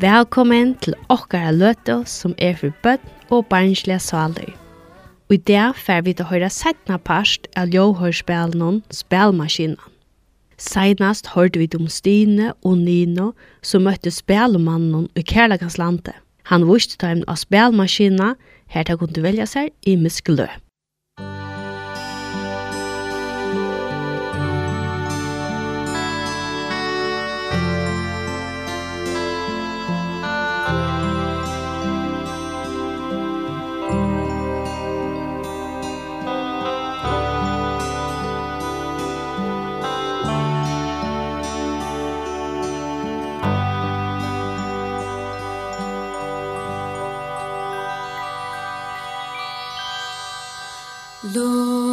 Velkommen til okkara løte som er for bøtt og barnslige saler. Og i dag fer vi til å høre setna parst av ljåhørspillene spelmaskinen. Seinast hørte vi om Stine og Nino som møtte spelmannen i Kærlagans lande. Han viste dem av spelmaskinen her til å kunne velge seg i muskeløp. Lord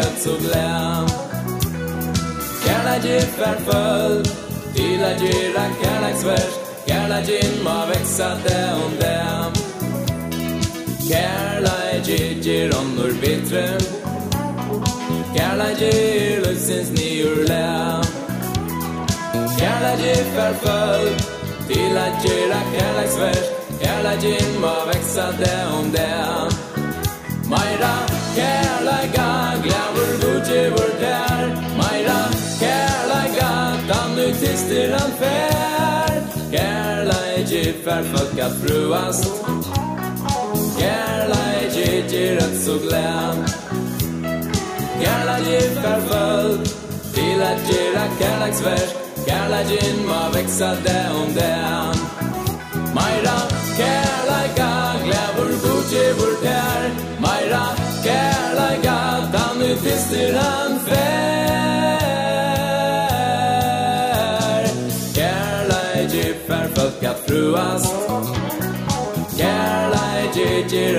grønt så glem Kærleik i færføl Kærleik i rann kærleiksvers Kærleik i ma veksa det om dem. Kærleik i gir ånder bitre Kærleik i løsens nyur lem. Kærleik i færføl Kærleik i rann kærleiksvers Kærleik i ma veksa det om dem. Meira kærleik vår gode vår der. Meira kærla gata nu tister han fær Kærla i giffar fucka fruast. Kærla i giffar rett så glad Kærla giffar full Til at gira kærlagsverk Kærla gin ma veksa det om det.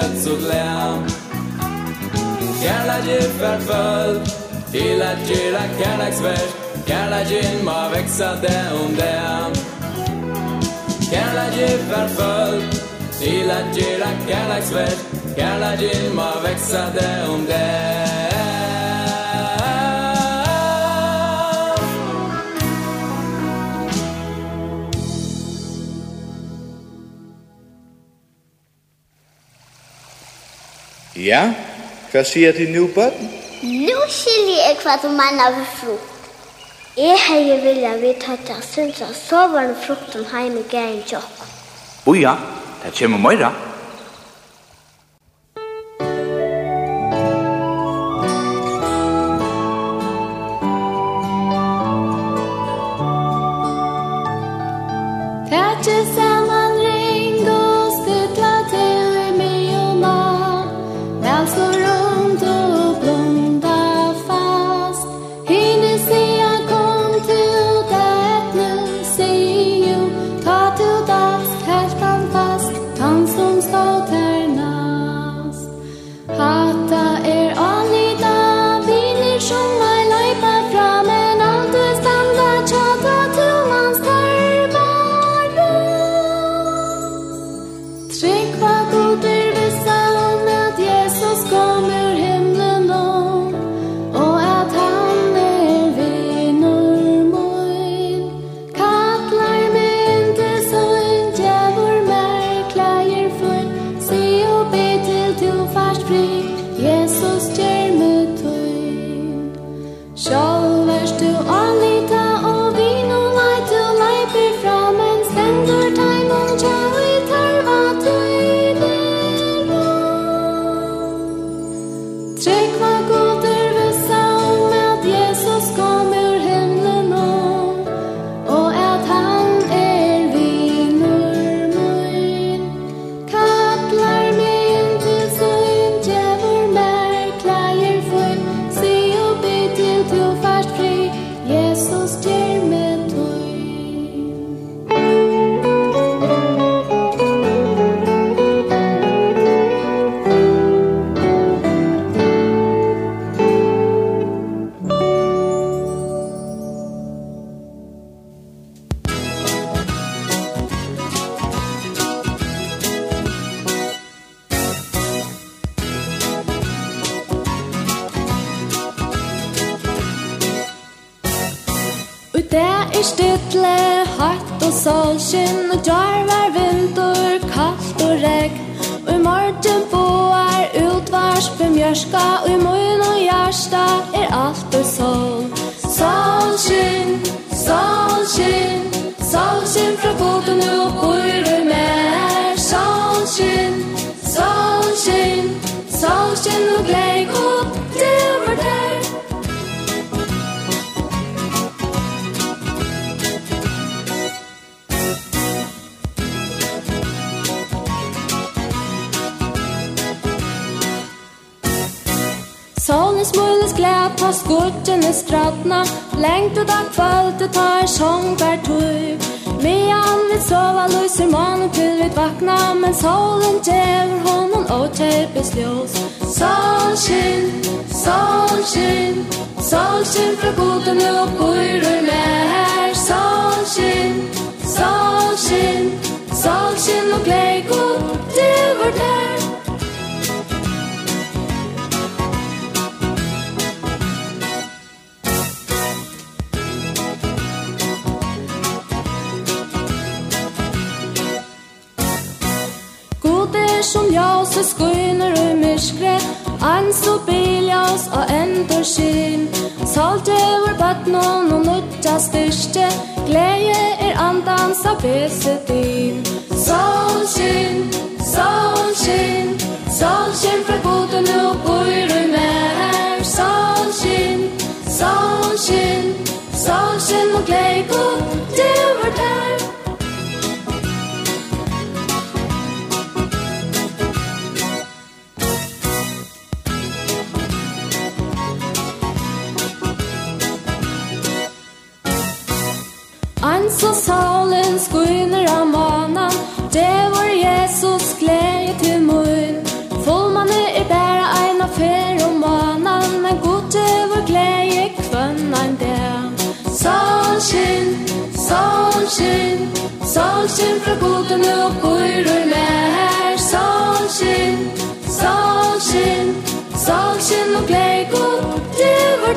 kött och lärm Kärlek är förföljd Till att gilla kärleksvärst Kärleken må växa där om där Kärlek är förföljd Till att gilla kärleksvärst Kärleken må växa där om där Ja? Hva sier du nu, bøtten? Nu skiljer jeg hva du mener ved frukt. Jeg har jo vilja vi tatt av synsas soverne frukten heim i gæren tjokk. Boja, det kommer møyra. og skutjen er Lengt ut av kvöld, du tar sjong per tøy Medan vi sova lyser mannen til vi vakna Men solen djever honom og tjepes ljós. Solskin, solskin, solskin fra goden nu og bøyre mer Solskin, solskin, solskin og glei god til vårt her Kanskje skuiner og myskre Ans og biljas og endur skinn. Salt over badnon og nutja styrste. Gleie er andans av beset din. Solskinn, solskinn Solskinn fra goden og bor og mer Solskinn, solskinn Solskinn og gleie god Solskin, solskin fra goden og bøyrer mer Solskin, solskin, solskin og glei god, det var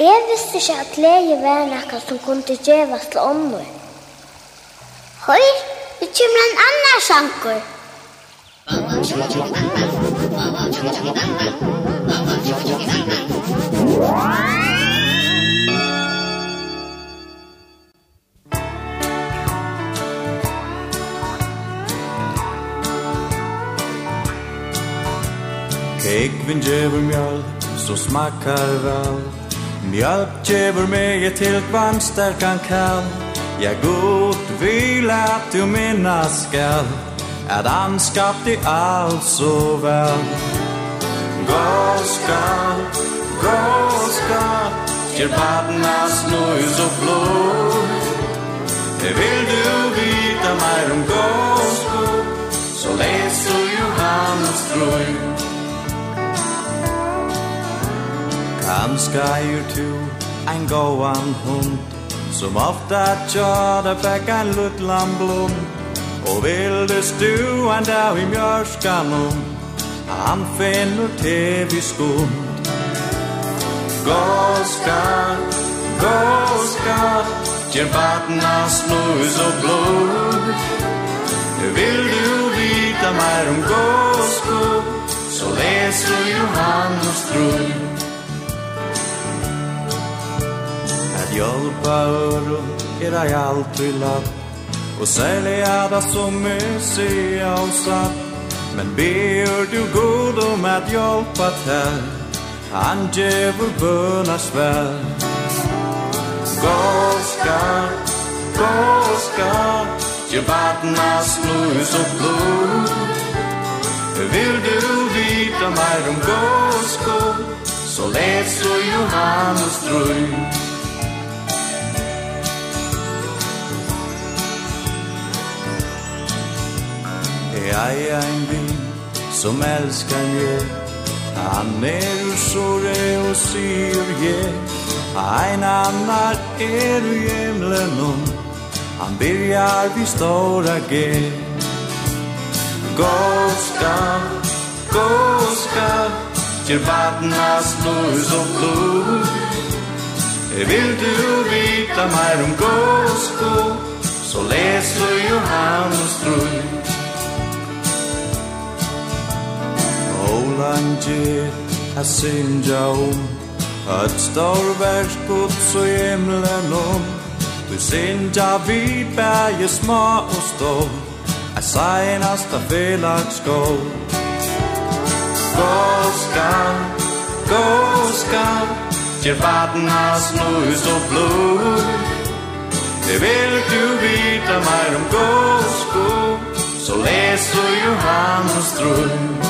Jeg visste ikke at leie var noe som kunne gjøres til ånden. Høy! Det kommer en annan sjankur. Kekvin djever mjölk, så smakar väl Mjölk djever mig ett helt varmt stärkan kall Jag god vil at du minnas skall At han skapte allt så vel. Gå skall, gå skall Kjer badnas nöjs og blod. Vil du vita mer om gå skall Så les du Johannes dröj Kanska er tu en gåan hund. Som ofta tjada fäckan luttlan blom. Og vilde stuan där i mjörskan om Han finner tev i skum gåska gåskan Gjer vattnas snus og blod. Vil du vita mer om gåsko Så leser Johannes trod Hjälpa öron era i allt i lapp Og særlig er det som musea och satt Men ber du god om at hjälpa til Han ger bøna svær väl Gå skatt, gå skatt Ge vattnas snus och blod. Vil du vita mer om gåskål Så les du Johannes drøy Jeg er en vin som älskar mig Han er ur såre och syr ge Ein annar er ur himlen om Han byrjar vi stora ge Gåska, gåska gå skall lus og blod Vil du vita mer om gåsko Så les du Johannes tröj evangel a synja om Ett stor världsgods och himlen om Du synja vi bär små och stor A senast a felaks skål Gå skall, Gjer skall Ger vattnas nus och blod Det vill du vita mer om gå skall Så läser Johannes dröm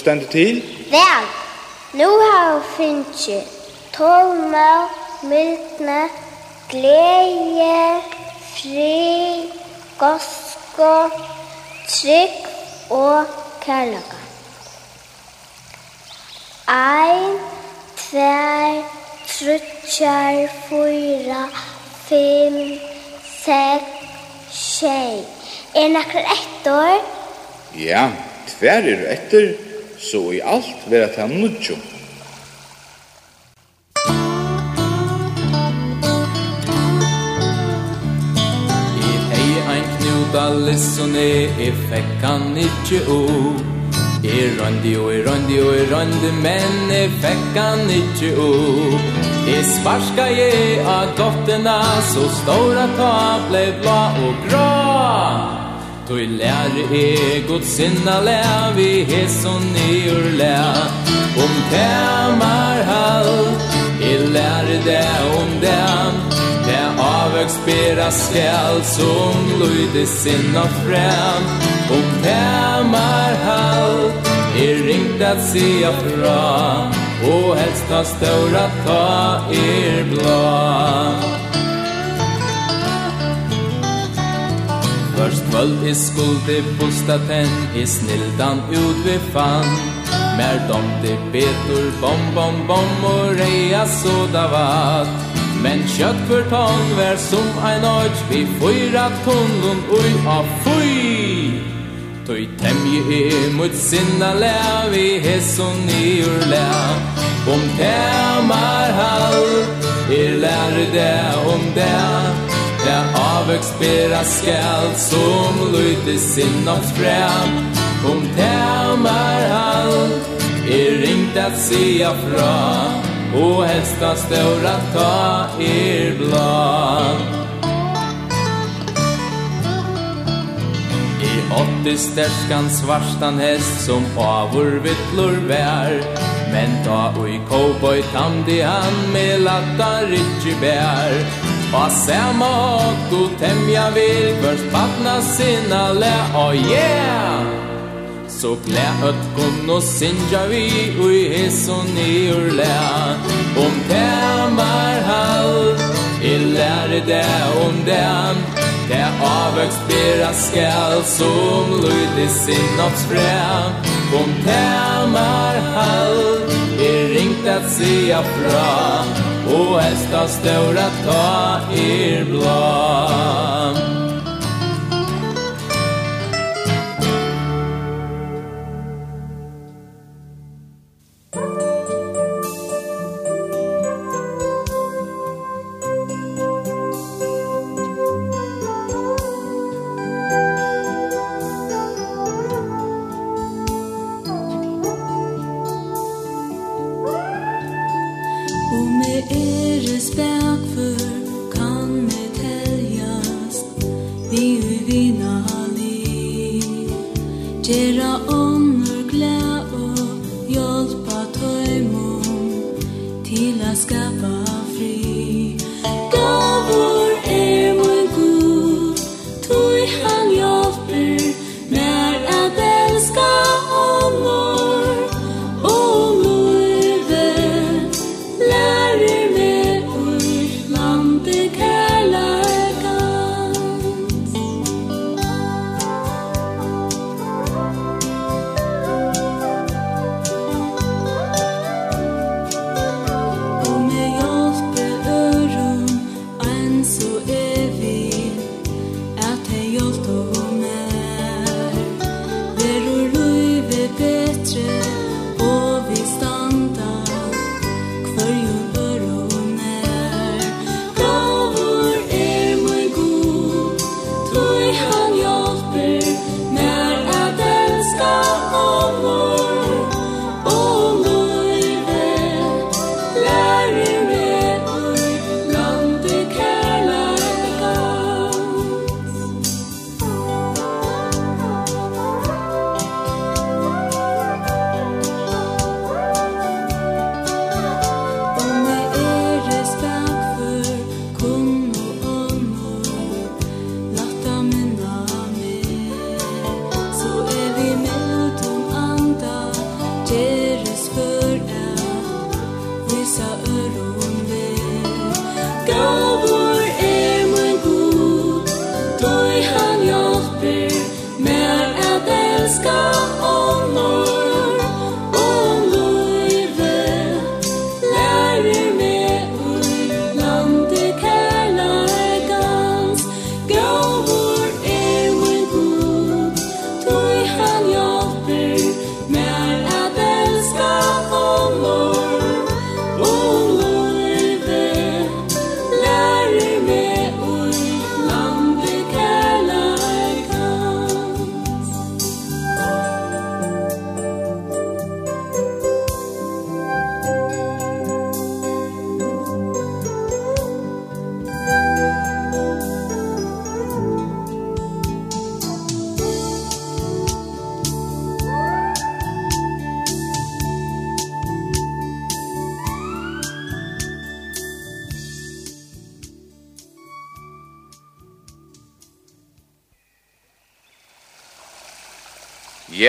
stendur til? Vel, nu har vi finnet tålmå, mildne, glede, fri, gosko, trygg og kærløkka. Ein, tvær, trutjar, fyra, fem, seks, tjei. Er nekker ett år? Ja, tvær er etter så i alt vera ta nudjo. I hei ein knuta lissone, i fekk han ikkje o. I randi og i randi og i randi, men i fekk han ikkje o. I sparska je av dottena, så stora ta blei bla og grå. Då lære e god sinna lär vi heson i ur lär Om temar hall I lære det om dem. Det avvøks bera skäl som lyder sinna frem. Om temar hall I ringt at sia fra. Og helst ta ståra ta er blå. Kvöld i skulde bostaten i snildan ut vi fann. Mer domte betor bom bom bom og reia soda vatt Men kjøtt for tång vær som ein oj Vi fyra tunnlun ui a fui Tøy temje i mot sinna lä Vi hesson i ur lä Om tæmar hall Er lär det om det Ja, avvöxt bera skall som lyder sin om fram Om tämar han är ringt att se fra Och hästa stora ta er blad. I åtte stärskan svarstan häst som avur vittlor vär Men ta och i cowboy tandi han med latta ritchibär Passema du temja vil Først patna sinna le Oh yeah! Så glä öt kun och sinja vi Och i hiss nyur lä Om tämar halt I lære det om dem. Det avvøks bera skall Som lyd i sinnoppsfrä Om tämar halt I ringt at se fra Og hesta ståra ta er blad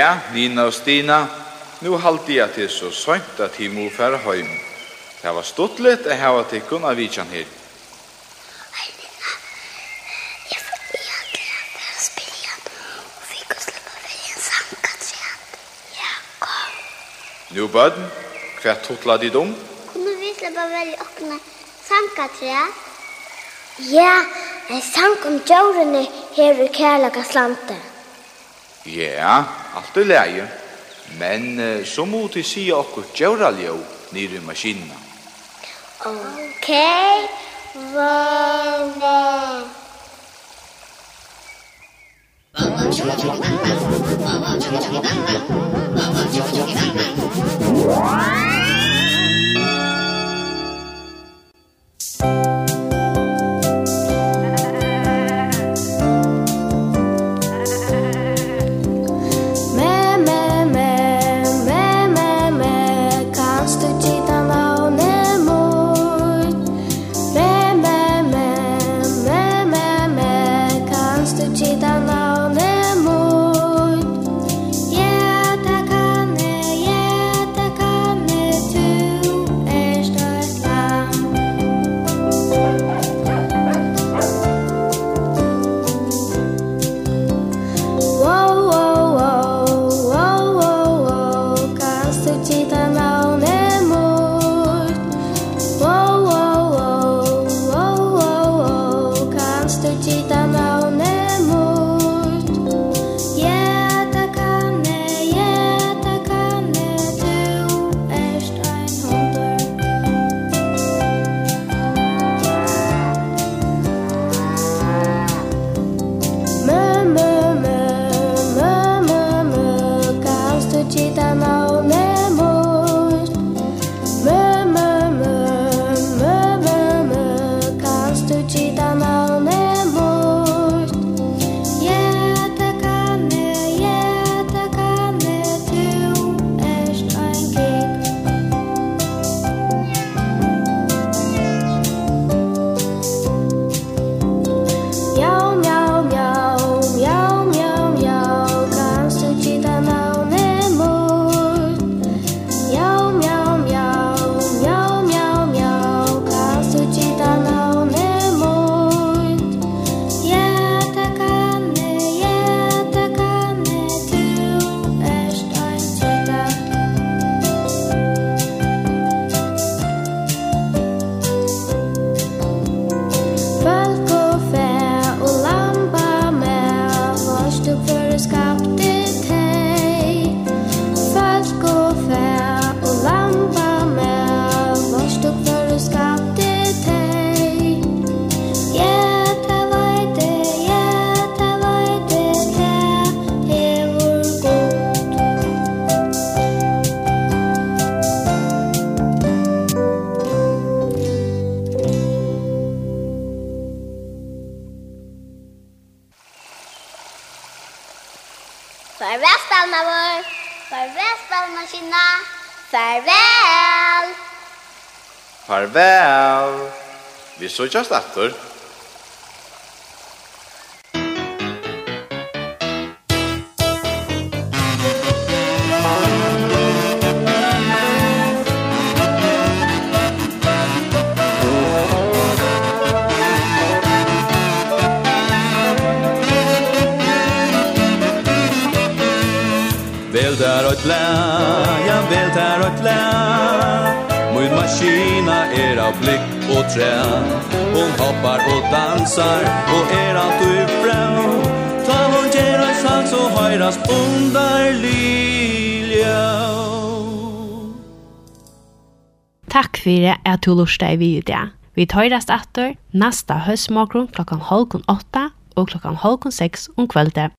Ja, Nina og Stina, nu halte jeg til så sønt at jeg må fære høym. Det var stått litt jeg har til kun av vidtjen her. Nu bøden, hva tutla dit om? Kunne vi slippe velge åkne sankatræet? Ja, en sank om djørene her i kærlaga slantet. Ja, yeah alt i leie, men uh, så må du si okkur djøra ljø nere i maskina. Ok, vave. Wow. så just after. Vel der og tla, ja vel der og tla Mot maskina er av blikk og træ Hon hoppar og dansar og er alt allt uppbrän Ta hon ger ein sang och høyrast under lilja Takk fyrir at du lortet i video. Vi tøyrast atter nasta høstmorgon klokkan halvkon åtta og klokkan halvkon seks om kvöldet.